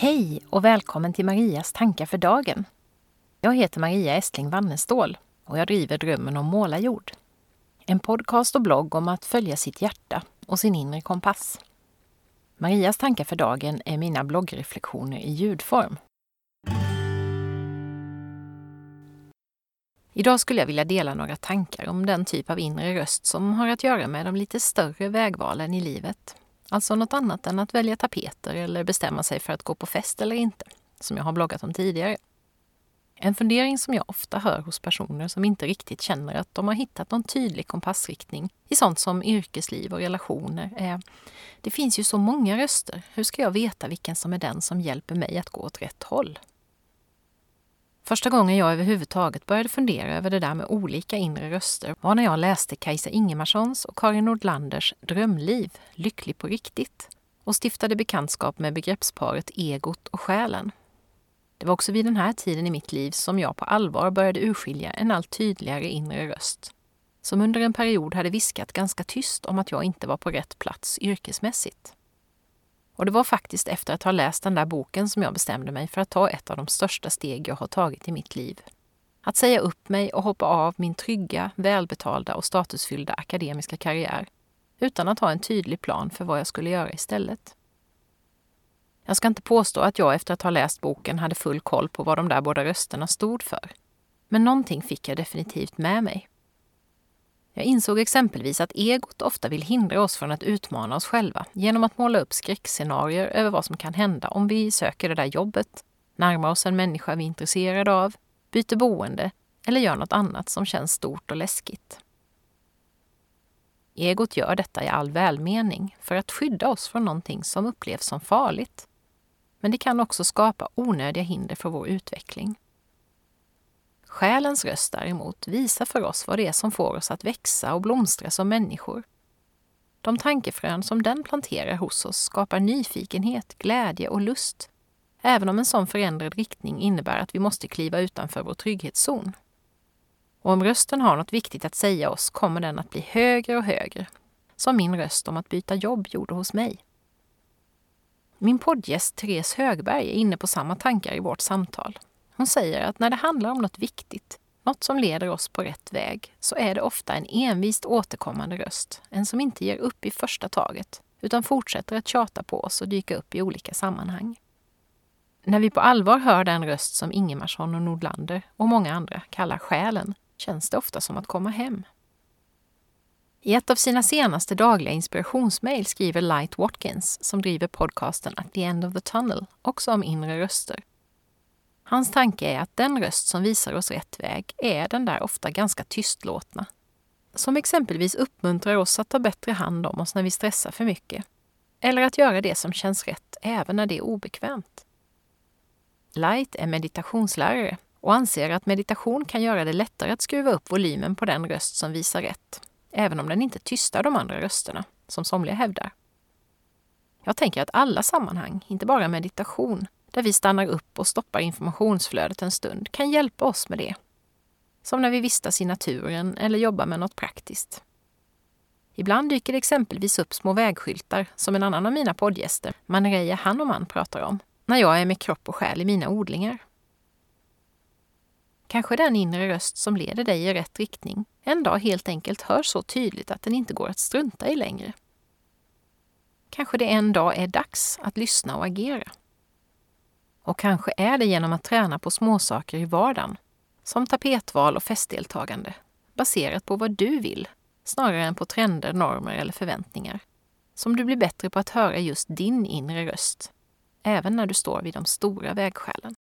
Hej och välkommen till Marias tankar för dagen. Jag heter Maria Estling Wannestål och jag driver Drömmen om målarjord. En podcast och blogg om att följa sitt hjärta och sin inre kompass. Marias tankar för dagen är mina bloggreflektioner i ljudform. Idag skulle jag vilja dela några tankar om den typ av inre röst som har att göra med de lite större vägvalen i livet. Alltså något annat än att välja tapeter eller bestämma sig för att gå på fest eller inte, som jag har bloggat om tidigare. En fundering som jag ofta hör hos personer som inte riktigt känner att de har hittat någon tydlig kompassriktning i sånt som yrkesliv och relationer är Det finns ju så många röster. Hur ska jag veta vilken som är den som hjälper mig att gå åt rätt håll? Första gången jag överhuvudtaget började fundera över det där med olika inre röster var när jag läste Kajsa Ingemarssons och Karin Nordlanders Drömliv, lycklig på riktigt och stiftade bekantskap med begreppsparet egot och själen. Det var också vid den här tiden i mitt liv som jag på allvar började urskilja en allt tydligare inre röst som under en period hade viskat ganska tyst om att jag inte var på rätt plats yrkesmässigt. Och det var faktiskt efter att ha läst den där boken som jag bestämde mig för att ta ett av de största steg jag har tagit i mitt liv. Att säga upp mig och hoppa av min trygga, välbetalda och statusfyllda akademiska karriär utan att ha en tydlig plan för vad jag skulle göra istället. Jag ska inte påstå att jag efter att ha läst boken hade full koll på vad de där båda rösterna stod för. Men någonting fick jag definitivt med mig. Jag insåg exempelvis att egot ofta vill hindra oss från att utmana oss själva genom att måla upp skräckscenarier över vad som kan hända om vi söker det där jobbet, närmar oss en människa vi är intresserade av, byter boende eller gör något annat som känns stort och läskigt. Egot gör detta i all välmening för att skydda oss från någonting som upplevs som farligt. Men det kan också skapa onödiga hinder för vår utveckling. Själens röst däremot visar för oss vad det är som får oss att växa och blomstra som människor. De tankefrön som den planterar hos oss skapar nyfikenhet, glädje och lust, även om en sån förändrad riktning innebär att vi måste kliva utanför vår trygghetszon. Och om rösten har något viktigt att säga oss kommer den att bli högre och högre, som min röst om att byta jobb gjorde hos mig. Min poddgäst Therese Högberg är inne på samma tankar i vårt samtal. Hon säger att när det handlar om något viktigt, något som leder oss på rätt väg, så är det ofta en envist återkommande röst, en som inte ger upp i första taget, utan fortsätter att tjata på oss och dyka upp i olika sammanhang. När vi på allvar hör den röst som Ingemarsson och Nordlander och många andra kallar själen, känns det ofta som att komma hem. I ett av sina senaste dagliga inspirationsmail skriver Light Watkins, som driver podcasten At the End of the Tunnel, också om inre röster Hans tanke är att den röst som visar oss rätt väg är den där ofta ganska tystlåtna. Som exempelvis uppmuntrar oss att ta bättre hand om oss när vi stressar för mycket. Eller att göra det som känns rätt även när det är obekvämt. Light är meditationslärare och anser att meditation kan göra det lättare att skruva upp volymen på den röst som visar rätt, även om den inte tystar de andra rösterna, som somliga hävdar. Jag tänker att alla sammanhang, inte bara meditation, där vi stannar upp och stoppar informationsflödet en stund kan hjälpa oss med det. Som när vi vistas i naturen eller jobbar med något praktiskt. Ibland dyker det exempelvis upp små vägskyltar som en annan av mina poddgäster, Manereja Hanoman, pratar om, när jag är med kropp och själ i mina odlingar. Kanske den inre röst som leder dig i rätt riktning en dag helt enkelt hörs så tydligt att den inte går att strunta i längre. Kanske det en dag är dags att lyssna och agera. Och kanske är det genom att träna på småsaker i vardagen, som tapetval och festdeltagande, baserat på vad du vill, snarare än på trender, normer eller förväntningar, som du blir bättre på att höra just din inre röst, även när du står vid de stora vägskälen.